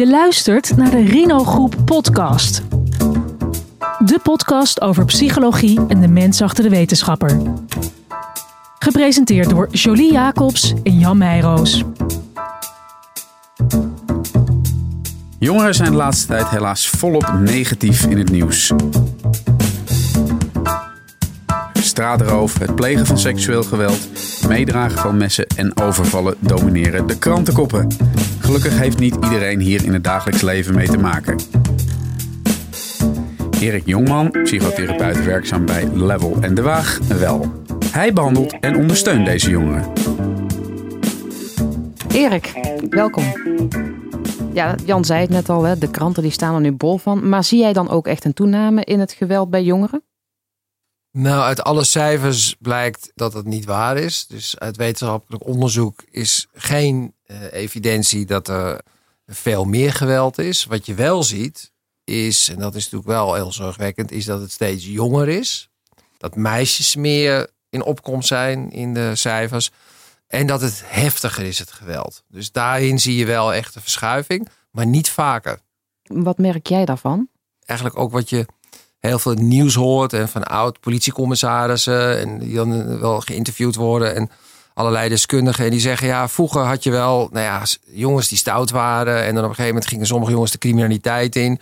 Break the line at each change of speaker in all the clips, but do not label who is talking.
Je luistert naar de Rino Groep podcast. De podcast over psychologie en de mens achter de wetenschapper. Gepresenteerd door Jolie Jacobs en Jan Meijroos.
Jongeren zijn de laatste tijd helaas volop negatief in het nieuws. Straatroof, het plegen van seksueel geweld, meedragen van messen en overvallen domineren de krantenkoppen. Gelukkig heeft niet iedereen hier in het dagelijks leven mee te maken. Erik Jongman, psychotherapeut werkzaam bij Level en De Waag, wel. Hij behandelt en ondersteunt deze jongeren.
Erik, welkom. Ja, Jan zei het net al, hè, de kranten die staan er nu bol van. Maar zie jij dan ook echt een toename in het geweld bij jongeren?
Nou, uit alle cijfers blijkt dat het niet waar is. Dus uit wetenschappelijk onderzoek is geen uh, evidentie dat er veel meer geweld is. Wat je wel ziet is, en dat is natuurlijk wel heel zorgwekkend, is dat het steeds jonger is. Dat meisjes meer in opkomst zijn in de cijfers. En dat het heftiger is, het geweld. Dus daarin zie je wel echt een verschuiving, maar niet vaker.
Wat merk jij daarvan?
Eigenlijk ook wat je heel veel nieuws hoort en van oud politiecommissarissen en die dan wel geïnterviewd worden en allerlei deskundigen en die zeggen ja vroeger had je wel nou ja jongens die stout waren en dan op een gegeven moment gingen sommige jongens de criminaliteit in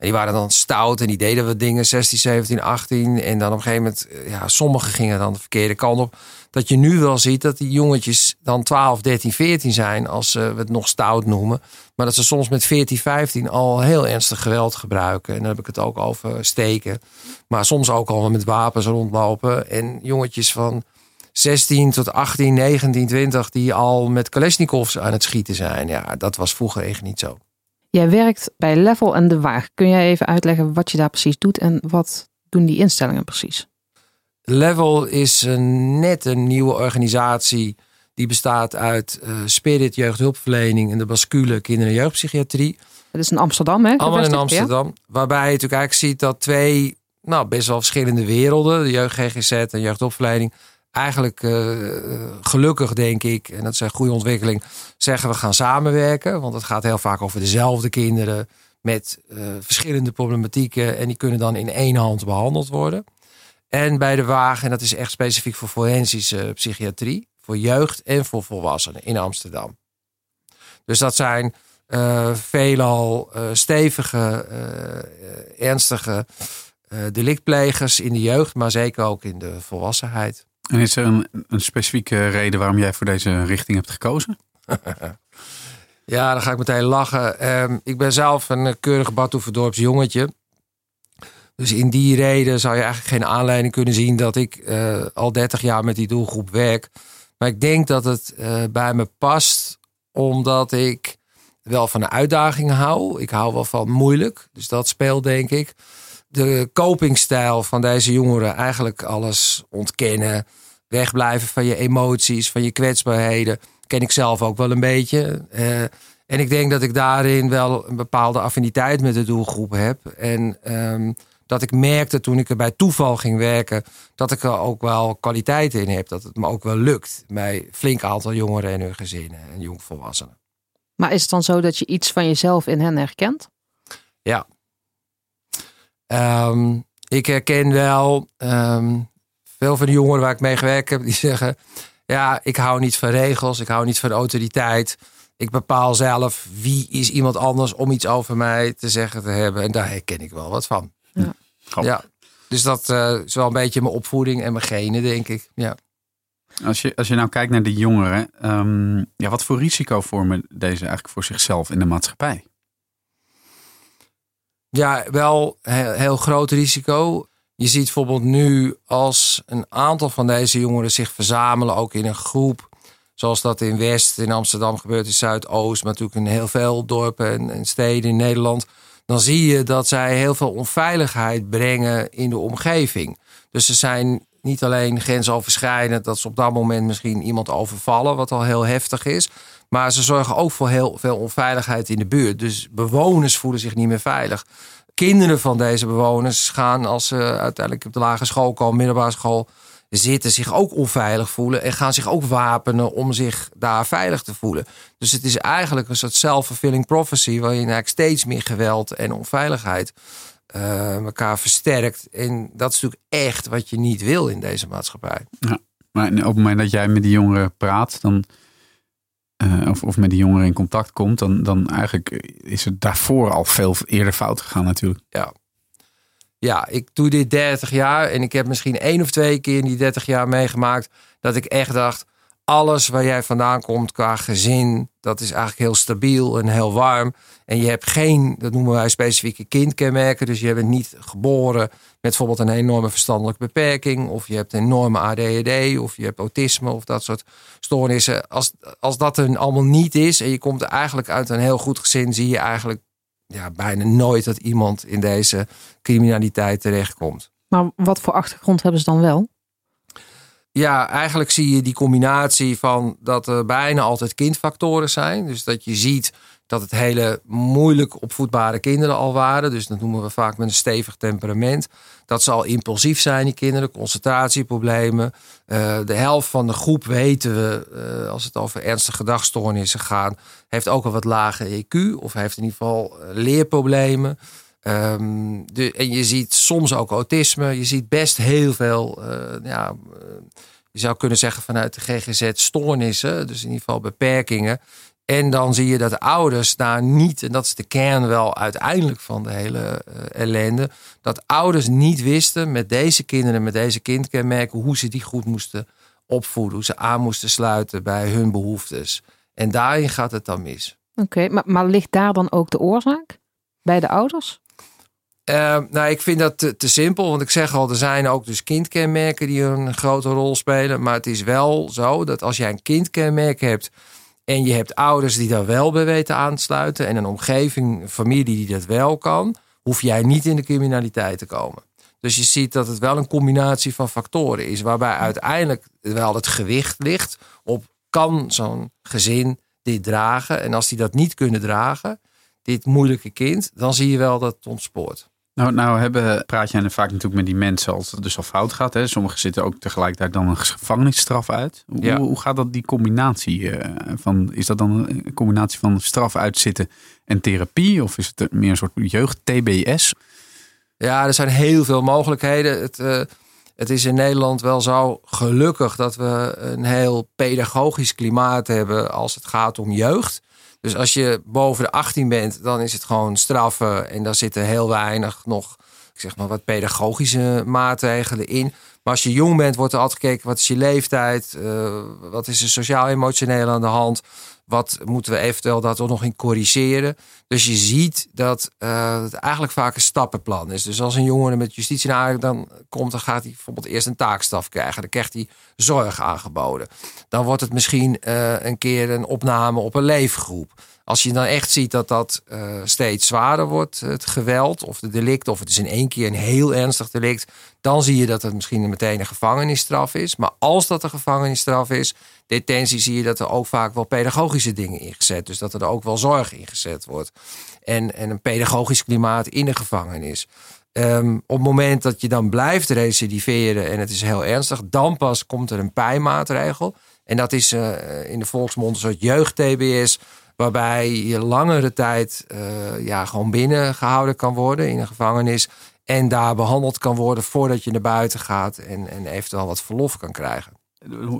en die waren dan stout en die deden wat dingen 16, 17, 18 en dan op een gegeven moment ja sommigen gingen dan de verkeerde kant op dat je nu wel ziet dat die jongetjes dan 12, 13, 14 zijn, als we het nog stout noemen. Maar dat ze soms met 14, 15 al heel ernstig geweld gebruiken. En dan heb ik het ook over steken. Maar soms ook al met wapens rondlopen. En jongetjes van 16 tot 18, 19, 20 die al met Kalashnikovs aan het schieten zijn. Ja, dat was vroeger echt niet zo.
Jij werkt bij Level en De Waag. Kun jij even uitleggen wat je daar precies doet en wat doen die instellingen precies?
Level is een, net een nieuwe organisatie die bestaat uit uh, Spirit Jeugdhulpverlening en de Bascule Kinder- en Jeugdpsychiatrie.
Dat is in Amsterdam, hè?
Allemaal in Amsterdam. Waarbij je natuurlijk eigenlijk ziet dat twee nou, best wel verschillende werelden, de jeugd GGZ en jeugdopleiding, eigenlijk uh, gelukkig denk ik, en dat is een goede ontwikkeling, zeggen we gaan samenwerken. Want het gaat heel vaak over dezelfde kinderen met uh, verschillende problematieken en die kunnen dan in één hand behandeld worden. En bij de Wagen, en dat is echt specifiek voor forensische psychiatrie, voor jeugd en voor volwassenen in Amsterdam. Dus dat zijn veelal stevige, ernstige delictplegers in de jeugd, maar zeker ook in de volwassenheid.
En is er een, specifieke reden waarom jij voor deze richting hebt gekozen?
ja, dan ga ik meteen lachen. Uh, ik ben zelf een keurig Badhoevedorps jongetje. Dus in die reden zou je eigenlijk geen aanleiding kunnen zien dat ik uh, al 30 jaar met die doelgroep werk. Maar ik denk dat het uh, bij me past, omdat ik wel van een uitdaging hou. Ik hou wel van moeilijk, dus dat speelt denk ik. De copingstijl van deze jongeren, eigenlijk alles ontkennen, wegblijven van je emoties, van je kwetsbaarheden, ken ik zelf ook wel een beetje. Uh, en ik denk dat ik daarin wel een bepaalde affiniteit met de doelgroep heb. En um, dat ik merkte toen ik er bij toeval ging werken, dat ik er ook wel kwaliteit in heb. Dat het me ook wel lukt bij flink aantal jongeren en hun gezinnen en jongvolwassenen.
Maar is het dan zo dat je iets van jezelf in hen herkent?
Ja. Um, ik herken wel um, veel van de jongeren waar ik mee gewerkt heb, die zeggen: Ja, ik hou niet van regels, ik hou niet van autoriteit. Ik bepaal zelf wie is iemand anders om iets over mij te zeggen te hebben. En daar herken ik wel wat van.
Ja.
Ja, dus dat uh, is wel een beetje mijn opvoeding en mijn genen, denk ik. Ja.
Als je, als je nou kijkt naar de jongeren, um, ja, wat voor risico vormen deze eigenlijk voor zichzelf in de maatschappij?
Ja, wel heel, heel groot risico. Je ziet bijvoorbeeld nu als een aantal van deze jongeren zich verzamelen, ook in een groep. Zoals dat in West, in Amsterdam gebeurt, in Zuidoost, maar natuurlijk in heel veel dorpen en, en steden in Nederland dan zie je dat zij heel veel onveiligheid brengen in de omgeving. Dus ze zijn niet alleen grensoverschrijdend, dat ze op dat moment misschien iemand overvallen, wat al heel heftig is. Maar ze zorgen ook voor heel veel onveiligheid in de buurt. Dus bewoners voelen zich niet meer veilig. Kinderen van deze bewoners gaan, als ze uiteindelijk op de lagere school komen, middelbare school, zitten, zich ook onveilig voelen en gaan zich ook wapenen om zich daar veilig te voelen. Dus het is eigenlijk een soort self-fulfilling prophecy, waarin eigenlijk steeds meer geweld en onveiligheid uh, elkaar versterkt. En dat is natuurlijk echt wat je niet wil in deze maatschappij.
Ja, maar op het moment dat jij met die jongeren praat, dan. Uh, of, of met die jongeren in contact komt, dan, dan eigenlijk is het daarvoor al veel eerder fout gegaan natuurlijk.
Ja, ja, ik doe dit 30 jaar en ik heb misschien één of twee keer in die 30 jaar meegemaakt dat ik echt dacht: alles waar jij vandaan komt qua gezin, dat is eigenlijk heel stabiel en heel warm. En je hebt geen, dat noemen wij specifieke kindkenmerken. Dus je bent niet geboren met bijvoorbeeld een enorme verstandelijke beperking. Of je hebt een enorme ADHD. Of je hebt autisme of dat soort stoornissen. Als, als dat er allemaal niet is en je komt eigenlijk uit een heel goed gezin, zie je eigenlijk ja, bijna nooit dat iemand in deze criminaliteit terechtkomt.
Maar wat voor achtergrond hebben ze dan wel?
Ja, eigenlijk zie je die combinatie van dat er bijna altijd kindfactoren zijn. Dus dat je ziet dat het hele moeilijk opvoedbare kinderen al waren. Dus dat noemen we vaak met een stevig temperament. Dat ze al impulsief zijn, die kinderen, concentratieproblemen. Uh, de helft van de groep weten we, uh, als het over ernstige gedragsstoornissen gaat, heeft ook al wat lage EQ of heeft in ieder geval uh, leerproblemen. Um, de, en je ziet soms ook autisme. Je ziet best heel veel, ja, je zou kunnen zeggen vanuit de GGZ stoornissen, dus in ieder geval beperkingen. En dan zie je dat de ouders daar niet, en dat is de kern wel uiteindelijk van de hele uh, ellende, dat ouders niet wisten met deze kinderen, met deze kindkenmerken, hoe ze die goed moesten opvoeden, hoe ze aan moesten sluiten bij hun behoeftes. En daarin gaat het dan mis.
Oké, maar, maar ligt daar dan ook de oorzaak bij de ouders?
Uh, nou, ik vind dat te, simpel. Want ik zeg al, er zijn ook dus kindkenmerken die een grote rol spelen. Maar het is wel zo dat als jij een kindkenmerk hebt en je hebt ouders die daar wel bij weten aan te sluiten. En een omgeving, familie die dat wel kan. Hoef jij niet in de criminaliteit te komen. Dus je ziet dat het wel een combinatie van factoren is. Waarbij uiteindelijk wel het gewicht ligt op kan zo'n gezin dit dragen. En als die dat niet kunnen dragen, dit moeilijke kind, dan zie je wel dat het ontspoort.
Nou, nou hebben, praat je vaak natuurlijk met die mensen als het dus al fout gaat. Hè? Sommigen zitten ook tegelijkertijd dan een gevangenisstraf uit. Hoe, hoe gaat dat die combinatie uh, van? Is dat dan een combinatie van straf uitzitten en therapie? Of is het meer een soort jeugd-TBS?
Ja, er zijn heel veel mogelijkheden. Het, uh, het is in Nederland wel zo gelukkig dat we een heel pedagogisch klimaat hebben als het gaat om jeugd. Dus als je boven de 18 bent, dan is het gewoon straffen. En daar zitten heel weinig nog, ik zeg maar, wat pedagogische maatregelen in. Maar als je jong bent, wordt er altijd gekeken: wat is je leeftijd? Uh, wat is er sociaal-emotioneel aan de hand? Wat moeten we eventueel daar toch nog in corrigeren? Dus je ziet dat uh, het eigenlijk vaak een stappenplan is. Dus als een jongere met justitie naar dan komt, dan gaat hij bijvoorbeeld eerst een taakstaf krijgen. Dan krijgt hij zorg aangeboden. Dan wordt het misschien uh, een keer een opname op een leefgroep. Als je dan echt ziet dat dat uh, steeds zwaarder wordt, het geweld of de delict, of het is in één keer een heel ernstig delict, dan zie je dat het misschien meteen een gevangenisstraf is. Maar als dat een gevangenisstraf is, detentie, zie je dat er ook vaak wel pedagogische dingen ingezet. Dus dat er ook wel zorg ingezet wordt. En, en een pedagogisch klimaat in de gevangenis. Um, op het moment dat je dan blijft recidiveren en het is heel ernstig, dan pas komt er een pijnmaatregel. En dat is uh, in de volksmond een soort jeugd-TBS Waarbij je langere tijd uh, ja, gewoon binnen gehouden kan worden in een gevangenis. En daar behandeld kan worden voordat je naar buiten gaat en, en eventueel wat verlof kan krijgen.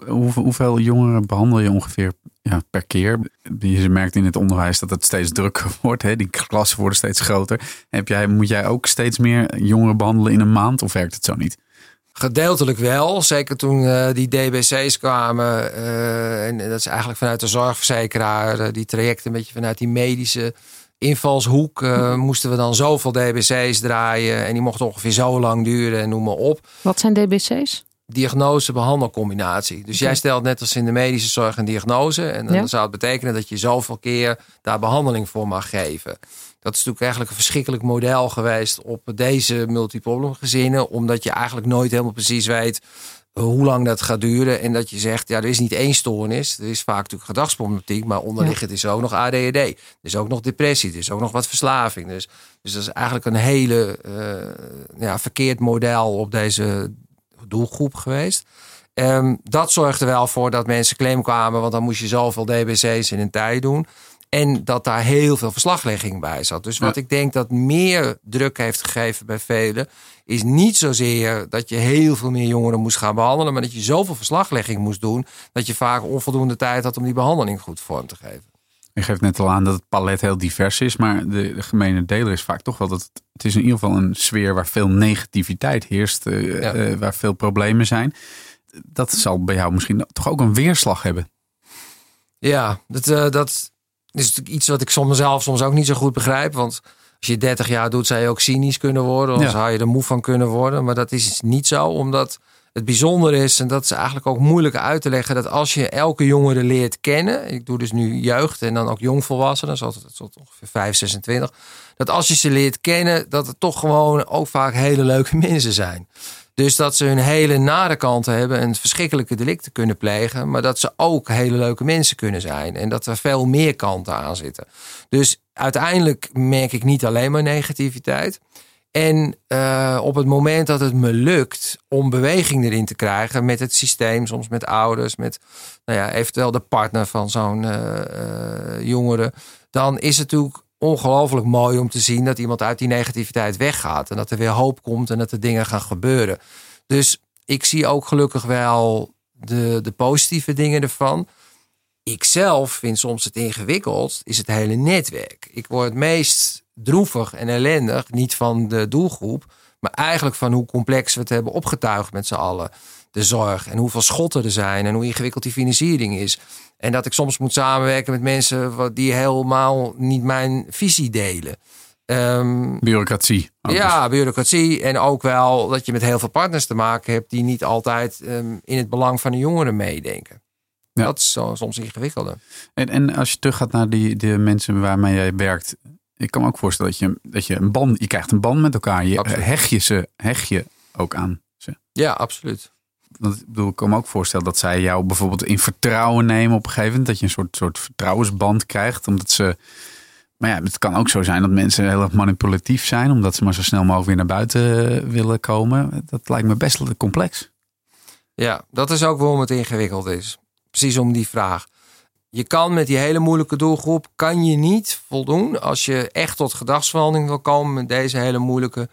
Hoe, hoeveel jongeren behandel je ongeveer ja, per keer? Je merkt in het onderwijs dat het steeds drukker wordt. Hè? Die klassen worden steeds groter. Heb jij, moet jij ook steeds meer jongeren behandelen in een maand of werkt het zo niet?
Gedeeltelijk wel. Zeker toen uh, die DBC's kwamen. Uh, en dat is eigenlijk vanuit de zorgverzekeraar. Uh, die trajecten een beetje vanuit die medische invalshoek. moesten we dan zoveel DBC's draaien. En die mochten ongeveer zo lang duren en noem maar op.
Wat zijn DBC's?
diagnose-behandelcombinatie. Dus jij stelt net als in de medische zorg een diagnose. En dan zou het betekenen dat je zoveel keer daar behandeling voor mag geven. Dat is natuurlijk eigenlijk een verschrikkelijk model geweest op deze multiproblem gezinnen. Omdat je eigenlijk nooit helemaal precies weet hoe lang dat gaat duren. En dat je zegt, ja, er is niet één stoornis. Er is vaak natuurlijk gedragsproblematiek, maar onderliggend is er ook nog ADHD. Er is ook nog depressie, er is ook nog wat verslaving. Dus, dus dat is eigenlijk een hele uh, ja, verkeerd model op deze doelgroep geweest. Um, dat zorgde wel voor dat mensen claim kwamen, want dan moest je zoveel DBC's in een tijd doen. En dat daar heel veel verslaglegging bij zat. Dus wat ik denk dat meer druk heeft gegeven bij velen, is niet zozeer dat je heel veel meer jongeren moest gaan behandelen, maar dat je zoveel verslaglegging moest doen, dat je vaak onvoldoende tijd had om die behandeling goed vorm te geven.
Je geeft net al aan dat het palet heel divers is, maar de, de gemene deler is vaak toch wel dat het, het, is in ieder geval een sfeer waar veel negativiteit heerst, uh, waar veel problemen zijn. Dat zal bij jou misschien toch ook een weerslag hebben.
Ja, dat, uh, dat is iets wat ik soms zelf soms ook niet zo goed begrijp. Want als je 30 jaar doet, zou je ook cynisch kunnen worden. Of zou je er moe van kunnen worden. Maar dat is niet zo, omdat het bijzonder is, en dat is eigenlijk ook moeilijk uit te leggen, dat als je elke jongere leert kennen, ik doe dus nu jeugd en dan ook jongvolwassenen, het tot ongeveer 5, 26, dat als je ze leert kennen, dat het toch gewoon ook vaak hele leuke mensen zijn. Dus dat ze hun hele nare kanten hebben en verschrikkelijke delicten kunnen plegen. Maar dat ze ook hele leuke mensen kunnen zijn. En dat er veel meer kanten aan zitten. Dus uiteindelijk merk ik niet alleen maar negativiteit. En uh, op het moment dat het me lukt om beweging erin te krijgen met het systeem, soms met ouders, met nou ja, eventueel de partner van zo'n uh, uh, jongere, dan is het natuurlijk ongelooflijk mooi om te zien dat iemand uit die negativiteit weggaat. En dat er weer hoop komt en dat er dingen gaan gebeuren. Dus ik zie ook gelukkig wel de, de positieve dingen ervan. Ik zelf vind soms het ingewikkeld, is het hele netwerk. Ik word het meest droevig en ellendig, niet van de doelgroep, maar eigenlijk van hoe complex we het hebben opgetuigd met z'n allen. De zorg en hoeveel schotten er zijn en hoe ingewikkeld die financiering is. En dat ik soms moet samenwerken met mensen die helemaal niet mijn visie delen.
Um, bureaucratie.
Ja, bureaucratie. En ook wel dat je met heel veel partners te maken hebt die niet altijd um, in het belang van de jongeren meedenken. Ja. Dat is zo, soms ingewikkelder.
En, en als je terug gaat naar die, de mensen waarmee jij werkt. Ik kan me ook voorstellen dat je, dat je een band, je krijgt een band met elkaar. Je hecht je ze, hecht je ook aan ze.
Ja, absoluut.
Want ik bedoel, ik kan me ook voorstellen dat zij jou bijvoorbeeld in vertrouwen nemen op een gegeven moment. Dat je een soort, soort vertrouwensband krijgt. Omdat ze. Maar ja, het kan ook zo zijn dat mensen heel erg manipulatief zijn. Omdat ze maar zo snel mogelijk weer naar buiten willen komen. Dat lijkt me best complex.
Ja, dat is ook waarom het ingewikkeld is. Precies om die vraag. Je kan met die hele moeilijke doelgroep, kan je niet voldoen als je echt tot gedragsverandering wil komen met deze hele moeilijke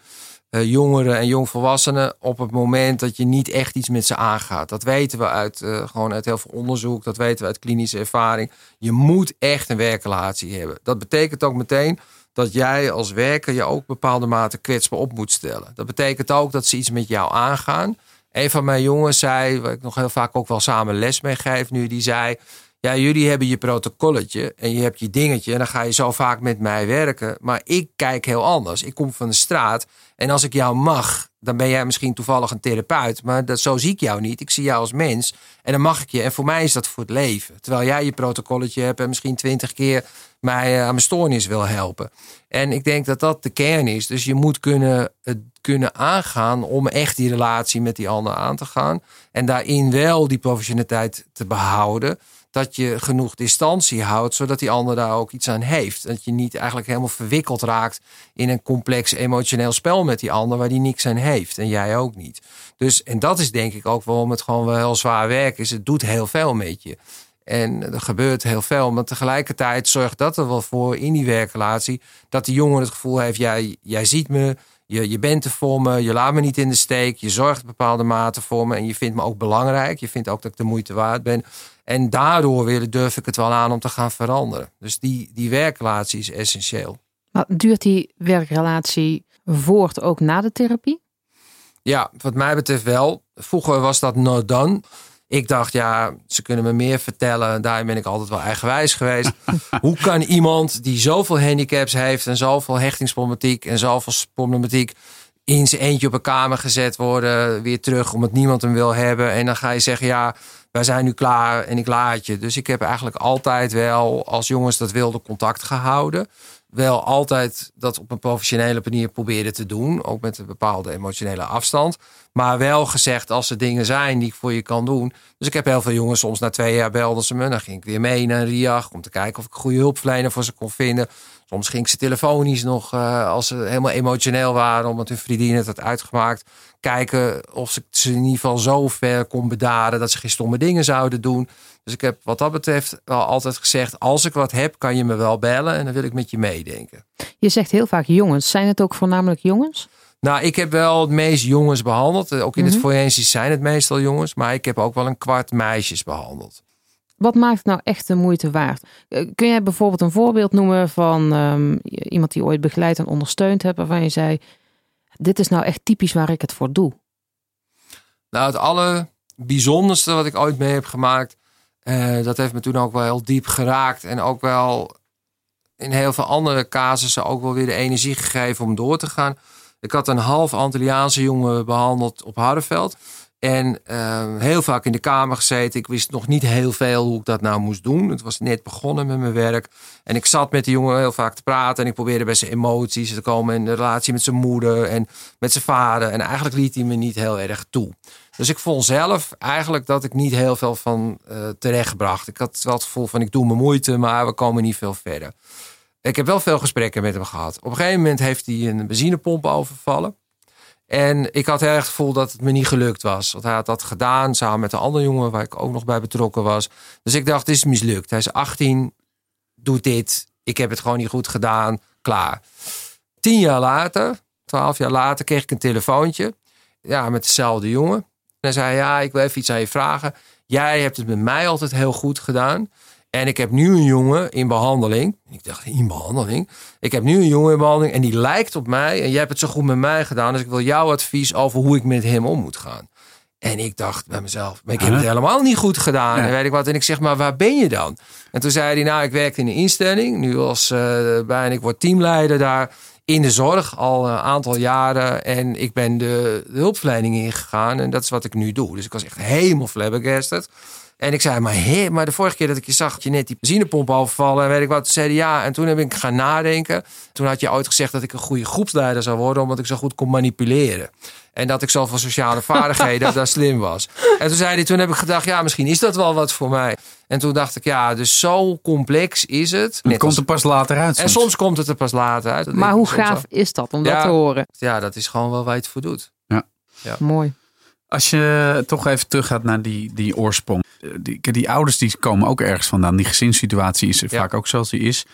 uh, jongeren en jongvolwassenen op het moment dat je niet echt iets met ze aangaat. Dat weten we uit, uh, gewoon uit heel veel onderzoek, dat weten we uit klinische ervaring. Je moet echt een werkrelatie hebben. Dat betekent ook meteen dat jij als werker je ook bepaalde mate kwetsbaar op moet stellen. Dat betekent ook dat ze iets met jou aangaan. Een van mijn jongens zei, waar ik nog heel vaak ook wel samen les mee geef nu, die zei ja, jullie hebben je protocolletje en je hebt je dingetje en dan ga je zo vaak met mij werken. Maar ik kijk heel anders. Ik kom van de straat en als ik jou mag, dan ben jij misschien toevallig een therapeut. Maar dat, zo zie ik jou niet. Ik zie jou als mens en dan mag ik je. En voor mij is dat voor het leven. Terwijl jij je protocolletje hebt en misschien twintig keer mij eh, aan mijn stoornis wil helpen. En ik denk dat dat de kern is. Dus je moet kunnen, het kunnen aangaan om echt die relatie met die ander aan te gaan. En daarin wel die professionaliteit te behouden dat je genoeg distantie houdt, zodat die ander daar ook iets aan heeft. Dat je niet eigenlijk helemaal verwikkeld raakt in een complex emotioneel spel met die ander waar die niks aan heeft en jij ook niet. Dus, en dat is denk ik ook waarom het gewoon wel heel zwaar werk is. Het doet heel veel met je. En er gebeurt heel veel. Maar tegelijkertijd zorgt dat er wel voor in die werkrelatie. Dat die jongen het gevoel heeft: jij, jij ziet me, je, je bent er voor me, je laat me niet in de steek. Je zorgt bepaalde mate voor me. En je vindt me ook belangrijk. Je vindt ook dat ik de moeite waard ben. En daardoor weer durf ik het wel aan om te gaan veranderen. Dus die, die werkrelatie is essentieel.
Maar duurt die werkrelatie voort ook na de therapie?
Ja, wat mij betreft wel. Vroeger was dat not done. Ik dacht, ja, ze kunnen me meer vertellen. Daarin ben ik altijd wel eigenwijs geweest. Hoe kan iemand die zoveel handicaps heeft en zoveel hechtingsproblematiek en zoveel problematiek in zijn eentje op een kamer gezet worden, weer terug omdat niemand hem wil hebben. En dan ga je zeggen, ja, wij zijn nu klaar en ik laat je. Dus ik heb eigenlijk altijd wel, als jongens dat wilden, contact gehouden. Wel altijd dat op een professionele manier proberen te doen. Ook met een bepaalde emotionele afstand. Maar wel gezegd, als er dingen zijn die ik voor je kan doen. Dus ik heb heel veel jongens, soms na twee jaar belden ze me. Dan ging ik weer mee naar RIAG om te kijken of ik goede hulpverlener voor ze kon vinden. Soms ging ik ze telefonisch nog, uh, als ze helemaal emotioneel waren, omdat hun vriendin het had uitgemaakt. Kijken of ze in ieder geval zo ver kon bedaren dat ze geen stomme dingen zouden doen. Dus ik heb wat dat betreft wel altijd gezegd: als ik wat heb, kan je me wel bellen en dan wil ik met je meedenken.
Je zegt heel vaak jongens. Zijn het ook voornamelijk jongens?
Nou, ik heb wel het meest jongens behandeld. Ook in het mhm. forensisch zijn het meestal jongens. Maar ik heb ook wel een kwart meisjes behandeld.
Wat maakt nou echt de moeite waard? Eh, kun jij bijvoorbeeld een voorbeeld noemen van ehm, iemand die ooit begeleid en ondersteund hebt, waarvan je zei: Dit is nou echt typisch waar ik het voor doe?
Nou, het allerbijzonderste wat ik ooit mee heb gemaakt, uh, dat heeft me toen ook wel heel diep geraakt. En ook wel in heel veel andere casussen ook wel weer de energie gegeven om door te gaan. Ik had een half Antilliaanse jongen behandeld op Hardenveld. En uh, heel vaak in de kamer gezeten. Ik wist nog niet heel veel hoe ik dat nou moest doen. Het was net begonnen met mijn werk. En ik zat met die jongen heel vaak te praten. En ik probeerde bij zijn emoties te komen. In de relatie met zijn moeder en met zijn vader. En eigenlijk liet hij me niet heel erg toe. Dus ik vond zelf eigenlijk dat ik niet heel veel van uh, terechtbracht. Ik had wel het gevoel van ik doe mijn moeite, maar we komen niet veel verder. Ik heb wel veel gesprekken met hem gehad. Op een gegeven moment heeft hij een benzinepomp overvallen. En ik had heel erg het gevoel dat het me niet gelukt was. Want hij had dat gedaan samen met een andere jongen waar ik ook nog bij betrokken was. Dus ik dacht, het is mislukt. Hij is 18, doet dit. Ik heb het gewoon niet goed gedaan. Klaar. Tien jaar later, twaalf jaar later, kreeg ik een telefoontje. Ja, met dezelfde jongen. En hij zei, ja, ik wil even iets aan je vragen. Jij hebt het met mij altijd heel goed gedaan. En ik heb nu een jongen in behandeling. Ik dacht, in behandeling? Ik heb nu een jongen in behandeling en die lijkt op mij. En jij hebt het zo goed met mij gedaan. Dus ik wil jouw advies over hoe ik met hem om moet gaan. En ik dacht bij mezelf, maar ik heb het helemaal niet goed gedaan. En weet ik wat. En ik zeg, maar waar ben je dan? En toen zei hij, nou, ik werk in een instelling. Nu als uh, bijna, ik word teamleider daar in de zorg al een aantal jaren. En ik ben de, de hulpverlening ingegaan. En dat is wat ik nu doe. Dus ik was echt helemaal flabbergasted. En ik zei, maar hé, maar de vorige keer dat ik je zag, had je net die benzinepomp overvallen en weet ik wat. Toen zei ja, en toen heb ik gaan nadenken. Toen had je ooit gezegd dat ik een goede groepsleider zou worden, omdat ik zo goed kon manipuleren. En dat ik zoveel sociale vaardigheden, dat dat slim was. En toen zei hij, toen heb ik gedacht, ja, misschien is dat wel wat voor mij. En toen dacht ik, ja, dus zo complex is het.
Het komt er pas later uit.
En soms komt het er pas later uit.
maar hoe gaaf is dat om dat te horen?
Ja, dat is gewoon wel waar je het voor doet.
Ja.
ja. Mooi.
Als je toch even teruggaat naar die, die oorsprong. Eh, die, die ouders die komen ook ergens vandaan. Die gezinssituatie is vaak ook zoals die is.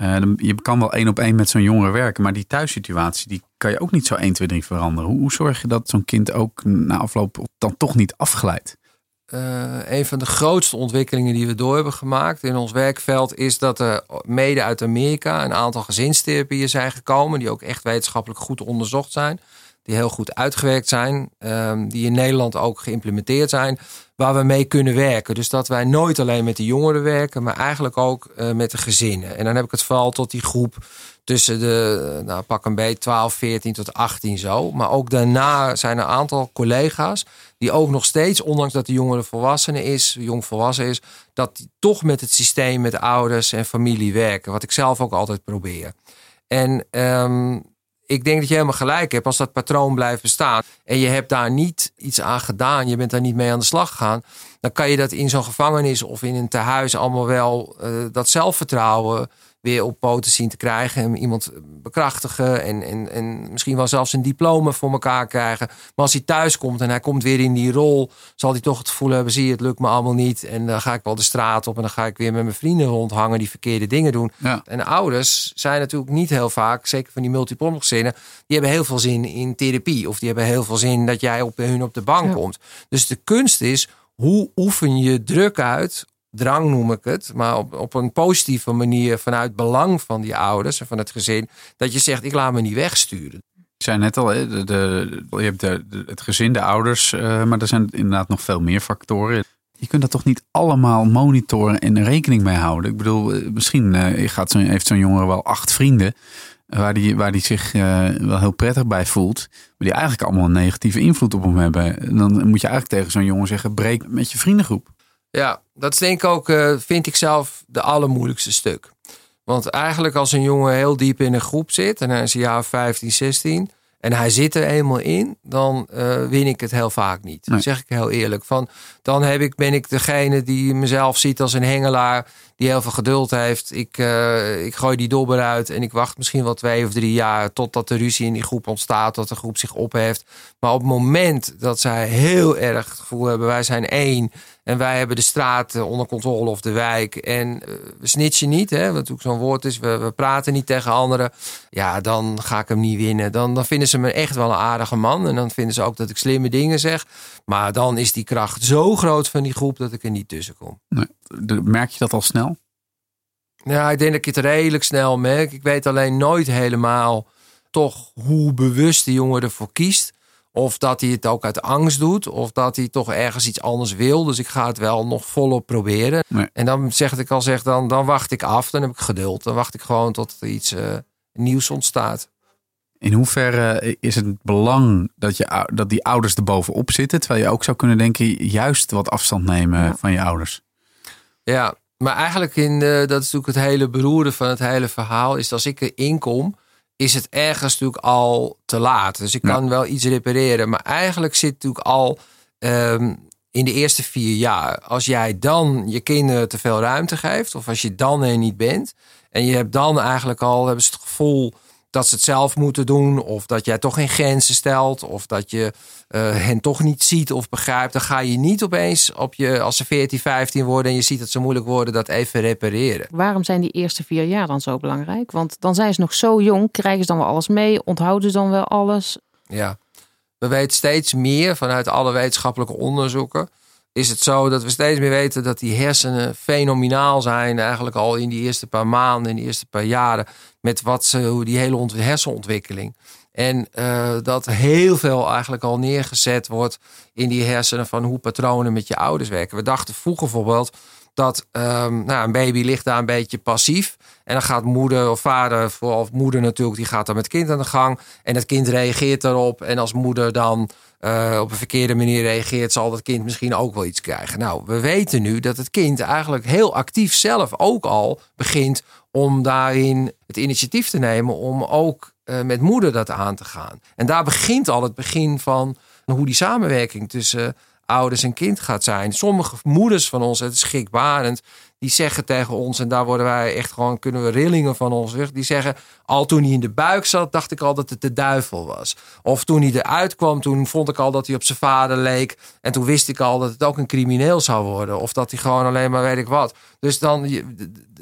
Uh, je kan wel één op één met zo'n jongere werken. Maar die thuissituatie die kan je ook niet zo 1, 2, 3 veranderen. Hoe, hoe zorg je dat zo'n kind ook na afloop dan toch niet afglijdt?
Uh, een van de grootste ontwikkelingen die we door hebben gemaakt in ons werkveld is dat er mede uit Amerika een aantal gezinstherapieën zijn gekomen, die ook echt wetenschappelijk goed onderzocht zijn die heel goed uitgewerkt zijn, um, die in Nederland ook geïmplementeerd zijn, waar we mee kunnen werken. Dus dat wij nooit alleen met de jongeren werken, maar eigenlijk ook uh, met de gezinnen. En dan heb ik het vooral tot die groep tussen de, nou, pak een beetje 12, 14 tot 18 zo. Maar ook daarna zijn er een aantal collega's die ook nog steeds, ondanks dat de jongere volwassene is, jong volwassen is, dat die toch met het systeem, met ouders en familie werken. Wat ik zelf ook altijd probeer. En um, ik denk dat je helemaal gelijk hebt als dat patroon blijft bestaan. En je hebt daar niet iets aan gedaan. Je bent daar niet mee aan de slag gegaan. Dan kan je dat in zo'n gevangenis of in een tehuis allemaal wel uh, dat zelfvertrouwen weer op poten zien te krijgen. En iemand bekrachtigen en, en, en misschien wel zelfs een diploma voor elkaar krijgen. Maar als hij thuis komt en hij komt weer in die rol, zal hij toch het gevoel hebben: zie je, het lukt me allemaal niet. En dan ga ik wel de straat op en dan ga ik weer met mijn vrienden rondhangen die verkeerde dingen doen.
Ja.
En ouders zijn natuurlijk niet heel vaak, zeker van die multiple gezinnen, die hebben heel veel zin in therapie. Of die hebben heel veel zin dat jij op hun op de bank komt. Dus de kunst is, hoe oefen je druk uit drang noem ik het, maar op, op een positieve manier vanuit belang van die ouders en van het gezin, dat je zegt: ik laat me niet wegsturen.
Ik zei net al, de, de, je hebt het gezin, de ouders, uh, maar er zijn inderdaad nog veel meer factoren. Je kunt dat toch niet allemaal monitoren en rekening mee houden. Ik bedoel, eh, misschien uh, gaat zo, heeft zo'n jongere wel acht vrienden. Waar die, waar die zich wel heel prettig bij voelt. Maar die eigenlijk allemaal een negatieve invloed op hem hebben. Dan moet je eigenlijk tegen zo'n jongen zeggen: breek met je vriendengroep.
Ja, dat is denk ik ook, uh, vind ik zelf, de allermoeilijkste stuk. Want eigenlijk als een jongen heel diep in een groep zit en hij is een jaar 15, 16 en hij zit er eenmaal in, dan uh, win ik het heel vaak niet. Nee. zeg ik heel eerlijk. Van, dan heb ik, ben ik degene die mezelf ziet als een hengelaar die heel veel geduld heeft. Ik, uh, ik gooi die dobber uit en ik wacht misschien wel twee of drie jaar totdat de ruzie in die groep ontstaat, dat de groep zich opheft. Maar op het moment dat zij heel erg het gevoel hebben, wij zijn één en wij hebben de straat eh, onder controle of de wijk. En uh, we snitchen niet, hè, wat ook zo'n woord is. We, we, praten niet tegen anderen. Ja, dan ga ik hem niet winnen. Dan, dan vinden ze me echt wel een aardige man. En dan vinden ze ook dat ik slimme dingen zeg. Maar dan is die kracht zo groot van die groep dat ik er niet tussen kom.
Nee. Merk je dat al snel?
Ja, ik denk dat ik het redelijk snel merk. Ik weet alleen nooit helemaal toch hoe bewust de jongen ervoor kiest. Of dat hij het ook uit angst doet. Of dat hij toch ergens iets anders wil. Dus ik ga het wel nog volop proberen. En dan zeg ik al zeg, dan, dan wacht ik af. Dan heb ik geduld. Dan wacht ik gewoon tot er iets uh, nieuws ontstaat.
In hoeverre is het belang dat, je, dat die ouders er bovenop zitten? Terwijl je ook zou kunnen denken, juist wat afstand nemen van je ouders.
Ja, maar eigenlijk in de, dat is natuurlijk het hele beroerde van het hele verhaal. Is als ik erin kom, is het ergens natuurlijk al te laat. Dus ik kan wel iets repareren. Maar eigenlijk zit natuurlijk al ehm, in de eerste vier jaar. Als jij dan je kinderen te veel ruimte geeft, of als je dan er niet bent. En je hebt dan eigenlijk al hebben ze het gevoel dat ze het zelf moeten doen. Of dat jij toch geen grenzen stelt. Of dat je uh, hen toch niet ziet of begrijpt. Dan ga je niet opeens op je, als ze 14, 15 worden en je ziet dat ze moeilijk worden, dat even repareren.
Waarom zijn die eerste vier jaar dan zo belangrijk? Want dan zijn ze nog zo jong. Krijgen ze dan wel alles mee? Onthouden ze dan wel alles?
Ja, we weten steeds meer vanuit alle wetenschappelijke onderzoeken is het zo dat we steeds meer weten dat die hersenen fenomenaal zijn. Eigenlijk al in die eerste paar maanden, in die eerste paar jaren. Met wat ze, die hele hersenontwikkeling. En uh, dat heel veel eigenlijk al neergezet wordt in die hersenen van hoe patronen met je ouders werken. We dachten vroeger bijvoorbeeld dat um, nou, een baby ligt daar een beetje passief. En dan gaat moeder of vader, vooral moeder natuurlijk, die gaat dan met kind aan de gang. En het kind reageert daarop. En als moeder dan uh, op een verkeerde manier reageert, zal dat kind misschien ook wel iets krijgen. Nou, we weten nu dat het kind eigenlijk heel actief zelf ook al begint om daarin het initiatief te nemen om ook uh, met moeder dat aan te gaan. En daar begint al het begin van hoe die samenwerking tussen ouders en kind gaat zijn. Sommige moeders van ons, het is schrikbarend, die zeggen tegen ons, en daar worden wij echt gewoon, kunnen we rillingen van ons weg. Die zeggen, al toen hij in de buik zat, dacht ik al dat het de duivel was. Of toen hij eruit kwam, toen vond ik al dat hij op zijn vader leek. En toen wist ik al dat het ook een crimineel zou worden. Of dat hij gewoon alleen maar weet ik wat. Dus dan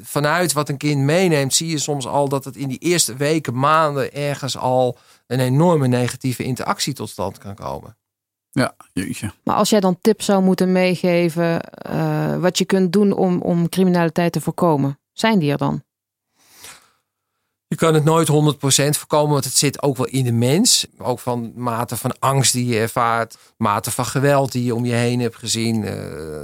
vanuit wat een kind meeneemt, zie je soms al dat het in die eerste weken, maanden ergens al een enorme negatieve interactie tot stand kan komen.
Ja, jeetje.
Maar als jij dan tips zou moeten meegeven uh, wat je kunt doen om, om criminaliteit te voorkomen, zijn die er dan?
Je kan het nooit 100% voorkomen, want het zit ook wel in de mens. Ook van mate van angst die je ervaart, mate van geweld die je om je heen hebt gezien. Uh,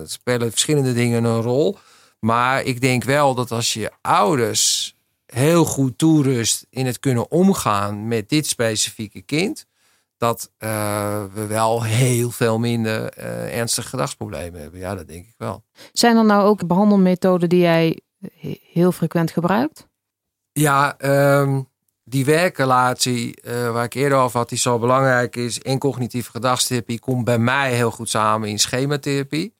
spelen verschillende dingen een rol. Maar ik denk wel dat als je ouders heel goed toerust in het kunnen omgaan met dit specifieke kind, dat uh, we wel heel veel minder uh, ernstige gedragsproblemen hebben. Ja, dat denk ik wel.
Zijn er nou ook behandelmethoden die jij heel frequent gebruikt?
Ja, um, die werkrelatie uh, waar ik eerder over had, die zo belangrijk is in cognitieve gedragstherapie, komt bij mij heel goed samen in schematherapie.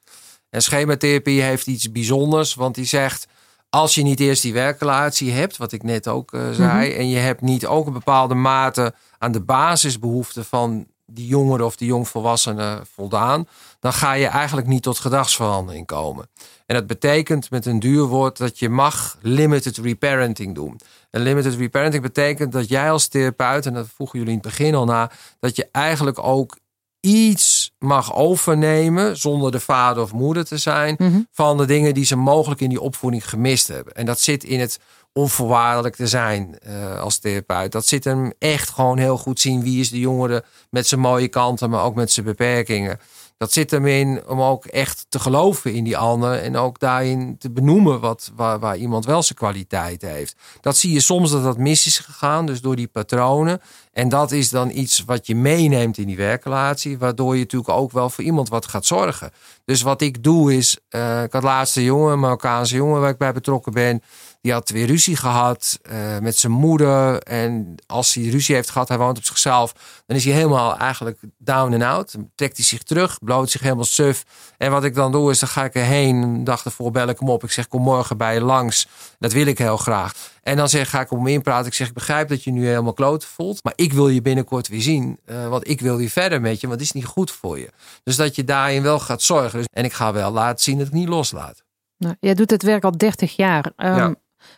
En schematherapie heeft iets bijzonders, want die zegt als je niet eerst die werkrelatie hebt, wat ik net ook uh, zei, mhm. en je hebt niet ook een bepaalde mate aan de basisbehoeften van die jongeren of die jongvolwassenen voldaan, dan ga je eigenlijk niet tot gedragsverandering komen. En dat betekent met een duur woord dat je mag limited reparenting doen. En limited reparenting betekent dat jij als therapeut, en dat vroegen jullie in het begin al na, dat je eigenlijk ook iets mag overnemen, zonder de vader of moeder te zijn, mhm. van de dingen die ze mogelijk in die opvoeding gemist hebben. En dat zit in het onvoorwaardelijk te zijn uh, als therapeut. Dat zit hem echt gewoon heel goed zien wie is de jongere met zijn mooie kanten, maar ook met zijn beperkingen. Dat zit hem in om ook echt te geloven in die ander en ook daarin te benoemen wat, waar, waar iemand wel zijn kwaliteit heeft. Dat zie je soms dat dat mis is gegaan, dus door die patronen. En dat is dan iets wat je meeneemt in die werkrelatie, waardoor je natuurlijk ook wel voor iemand wat gaat zorgen. Dus wat ik doe is, uh, ik had laatste jongen, een Marokkaanse jongen waar ik bij betrokken ben, Die had weer ruzie gehad uh, met zijn moeder. En als hij ruzie heeft gehad, hij woont op zichzelf. Dan is hij helemaal eigenlijk down and out. Dan trekt hij zich terug, bloot zich helemaal suf. En wat ik dan doe, is dan ga ik erheen. Een dag ervoor bel ik hem op. Ik zeg, kom morgen bij je langs. Dat wil ik heel graag. En dan zeg, ga ik om inpraten. Ik zeg, ik begrijp dat je nu helemaal kloot voelt. Maar ik wil je binnenkort weer zien. Uh, want ik wil weer verder met je. Want het is niet goed voor je. Dus dat je daarin wel gaat zorgen. Dus, en ik ga wel laten zien dat ik niet loslaat.
Nou, jij doet het werk al 30 jaar. Um,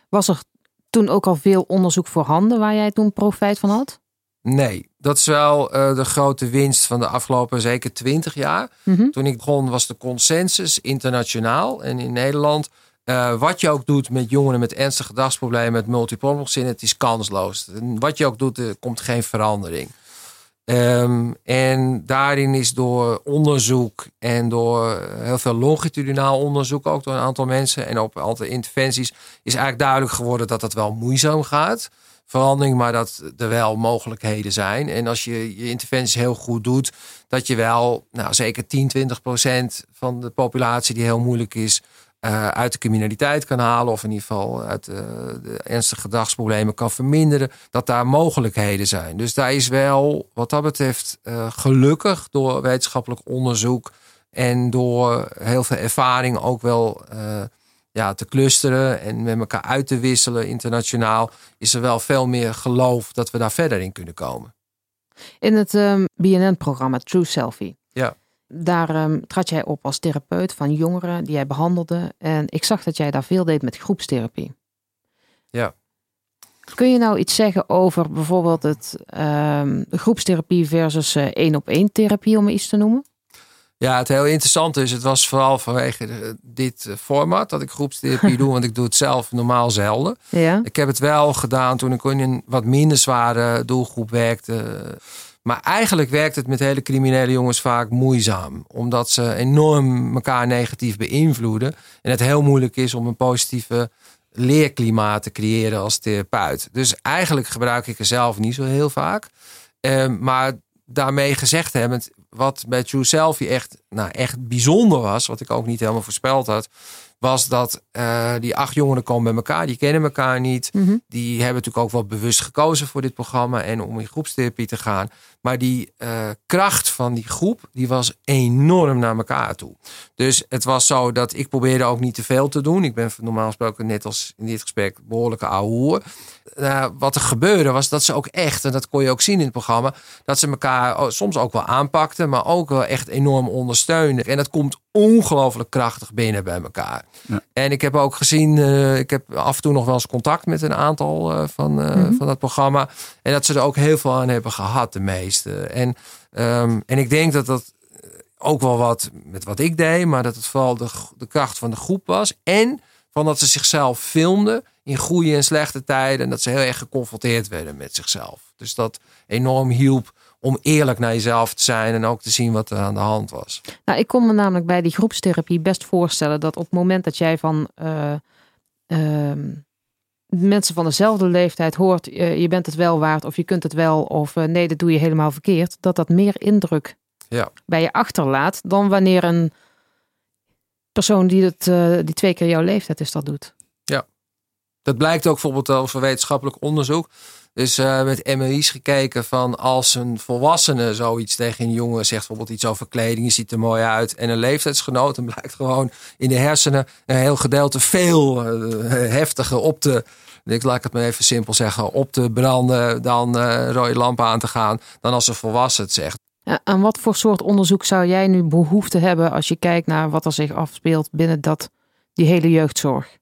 Was er toen ook al veel onderzoek voorhanden waar jij toen profijt van had?
Nee, dat is wel uh, de grote winst van de afgelopen zeker 20 jaar. Mm -hmm. Toen ik begon was de consensus internationaal en in Nederland. Uh, wat je ook doet met jongeren met ernstige gedragsproblemen, met multiple het is kansloos. Wat je ook doet, er komt geen verandering. Um, en daarin is door onderzoek en door heel veel longitudinaal onderzoek, ook door een aantal mensen en op aantal interventies, is eigenlijk duidelijk geworden dat het wel moeizaam gaat. Verandering, maar dat er wel mogelijkheden zijn. En als je je interventies heel goed doet, dat je wel, nou zeker 10, 20 procent van de populatie die heel moeilijk is, uh, uit de criminaliteit kan halen, of in ieder geval uit uh, de ernstige gedragsproblemen kan verminderen, dat daar mogelijkheden zijn. Dus daar is wel, wat dat betreft, uh, gelukkig door wetenschappelijk onderzoek en door heel veel ervaring ook wel ja, te clusteren en met elkaar uit te wisselen internationaal, is er wel veel meer geloof dat we daar verder in kunnen komen.
In het um, BNN-programma True Selfie.
Ja
daar um, trad jij op als therapeut van jongeren die jij behandelde. En ik zag dat jij daar veel deed met groepstherapie.
Ja.
Kun je nou iets zeggen over bijvoorbeeld het um, groepstherapie versus uh, één op één therapie, om iets te noemen?
Ja, het heel interessante is, het was vooral vanwege dit eh, format dat ik groepstherapie doe, want ik doe het zelf normaal zelden.
Ja.
Ik heb het wel gedaan toen ik in een wat minder zware doelgroep werkte. Maar eigenlijk werkt het met hele criminele jongens vaak moeizaam. Omdat ze enorm elkaar negatief beïnvloeden. En het heel moeilijk is om een positieve leerklimaat te creëren als therapeut. Dus eigenlijk gebruik ik er zelf niet zo heel vaak. Uh, maar daarmee gezegd hebbend, wat bij True Selfie echt, nou, echt bijzonder was, wat ik ook niet helemaal voorspeld had, was dat uh, die acht jongeren komen bij elkaar. Die kennen elkaar niet. Mm -hmm. Die hebben natuurlijk ook wel bewust gekozen voor dit programma en om in groepstherapie te gaan. Maar die uh, kracht van die groep, die was enorm naar elkaar toe. Dus het was zo dat ik probeerde ook niet te veel te doen. Ik ben normaal gesproken, net als in dit gesprek, behoorlijke ouwe. Uh, wat er gebeurde was dat ze ook echt, en dat kon je ook zien in het programma, dat ze elkaar soms ook wel aanpakten, maar ook wel echt enorm ondersteunen. En dat komt ongelooflijk krachtig binnen bij elkaar. Ja. En ik heb ook gezien, uh, ik heb af en toe nog wel eens contact met een aantal van, mm -hmm. van dat programma. En dat ze er ook heel veel aan hebben gehad, de En, um, en ik denk dat dat ook wel wat met wat ik deed, maar dat het vooral de, de kracht van de groep was. En van dat ze zichzelf filmden in goede en slechte tijden. En dat ze heel erg geconfronteerd werden met zichzelf. Dus dat enorm hielp om eerlijk naar jezelf te zijn en ook te zien wat er aan de hand was.
Nou, ik kon me namelijk bij die groepstherapie best voorstellen dat op het moment dat jij van uh, uh, mensen van dezelfde leeftijd hoort, uh, je bent het wel waard of je kunt het wel of eh, nee, dat doe je helemaal verkeerd, dat dat meer indruk
ja.
bij je achterlaat dan wanneer een persoon die, het, eh, die twee keer jouw leeftijd is dat doet.
Ja, dat blijkt ook bijvoorbeeld over wetenschappelijk onderzoek. Dus uh, met MRI's gekeken van als een volwassene zoiets tegen een jongen zegt, bijvoorbeeld iets over kleding, je ziet er mooi uit. En een leeftijdsgenoot, dan blijkt gewoon in de hersenen een heel gedeelte veel uh, heftiger op te, ik laat het maar even simpel zeggen, op te branden, dan uh, rode lampen aan te gaan, dan als een volwassen het zegt.
Ja, aan wat voor soort onderzoek zou jij nu behoefte hebben als je kijkt naar wat er zich afspeelt binnen dat, die hele jeugdzorg?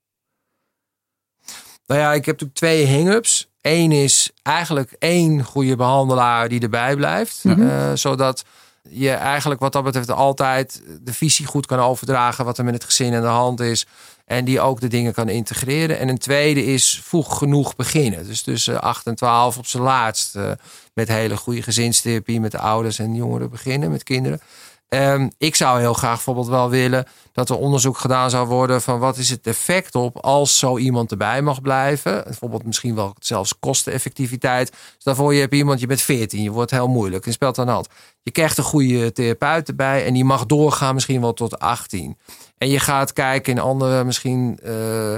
Nou ja, ik heb natuurlijk twee hang-ups. Eén is eigenlijk één goede behandelaar die erbij blijft. Mm -hmm. uh, zodat je eigenlijk wat dat betreft altijd de visie goed kan overdragen. Wat er met het gezin aan de hand is. En die ook de dingen kan integreren. En een tweede is vroeg genoeg beginnen. Dus tussen 8 en 12 op zijn laatst. Uh, met hele goede gezinstherapie met de ouders en jongeren beginnen, met kinderen. Um, ik zou heel graag bijvoorbeeld wel willen dat er onderzoek gedaan zou worden van wat is het effect op als zo iemand erbij mag blijven. Bijvoorbeeld misschien wel zelfs kosteneffectiviteit. Dus daarvoor je hebt iemand, je bent 14, je wordt heel moeilijk en speelt aan hand. Je krijgt een goede therapeut erbij en die mag doorgaan misschien wel tot 18. En je gaat kijken in andere misschien uh,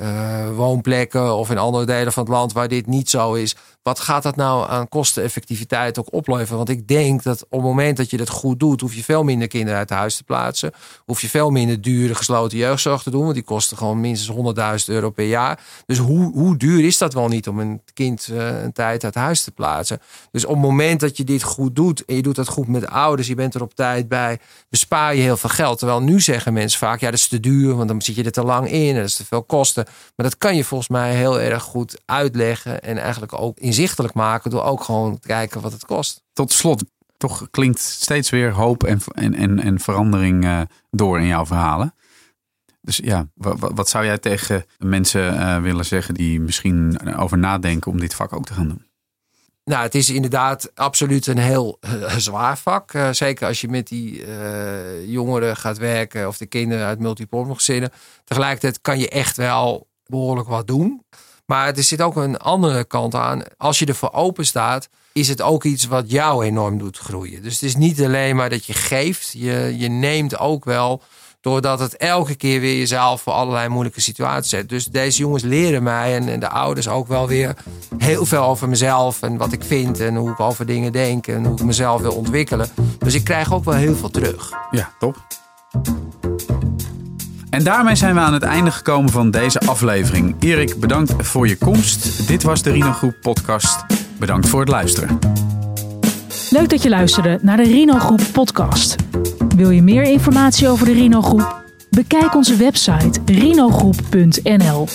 uh, woonplekken of in andere delen van het land waar dit niet zo is. Wat gaat dat nou aan kosteneffectiviteit ook opleveren? Want ik denk dat op het moment dat je dat goed doet, hoef je veel minder kinderen uit huis te plaatsen. Hoef je veel minder dure gesloten jeugdzorg te doen. Want die kosten gewoon minstens 100.000 euro per jaar. Dus hoe, hoe duur is dat wel niet om een kind uh, een tijd uit huis te plaatsen? Dus op het moment dat je dit goed doet en je doet dat goed met ouders, je bent er op tijd bij, bespaar je heel veel geld. Terwijl nu zeggen mensen vaak, ja dat is te duur, want dan zit je er te lang in en dat is te veel kosten. Maar dat kan je volgens mij heel erg goed uitleggen en eigenlijk ook inzichtelijk maken door ook gewoon te kijken wat het kost.
Tot slot, toch klinkt steeds weer hoop en, en, en, verandering uh, door in jouw verhalen. Dus ja, wat, zou jij tegen mensen uh, willen zeggen die misschien over nadenken om dit vak ook te gaan doen?
Nou, het is inderdaad absoluut een heel uh, zwaar vak. Uh, zeker als je met die uh, jongeren gaat werken of de kinderen uit multiple. Tegelijkertijd kan je echt wel behoorlijk wat doen. Maar er zit ook een andere kant aan. Als je ervoor open staat, is het ook iets wat jou enorm doet groeien. Dus het is niet alleen maar dat je geeft. Je, je neemt ook wel doordat het elke keer weer jezelf voor allerlei moeilijke situaties zet. Dus deze jongens leren mij en, en de ouders ook wel weer heel veel over mezelf en wat ik vind en hoe ik over dingen denk en hoe ik mezelf wil ontwikkelen. Dus ik krijg ook wel heel veel terug.
Ja, top. En daarmee zijn we aan het einde gekomen van deze aflevering. Erik, bedankt voor je komst. Dit was de Rino Groep podcast. Bedankt voor het luisteren.
Leuk dat je luisterde naar de Rino Groep podcast. Wil je meer informatie over de Rino Groep? Bekijk onze website rinogroep.nl.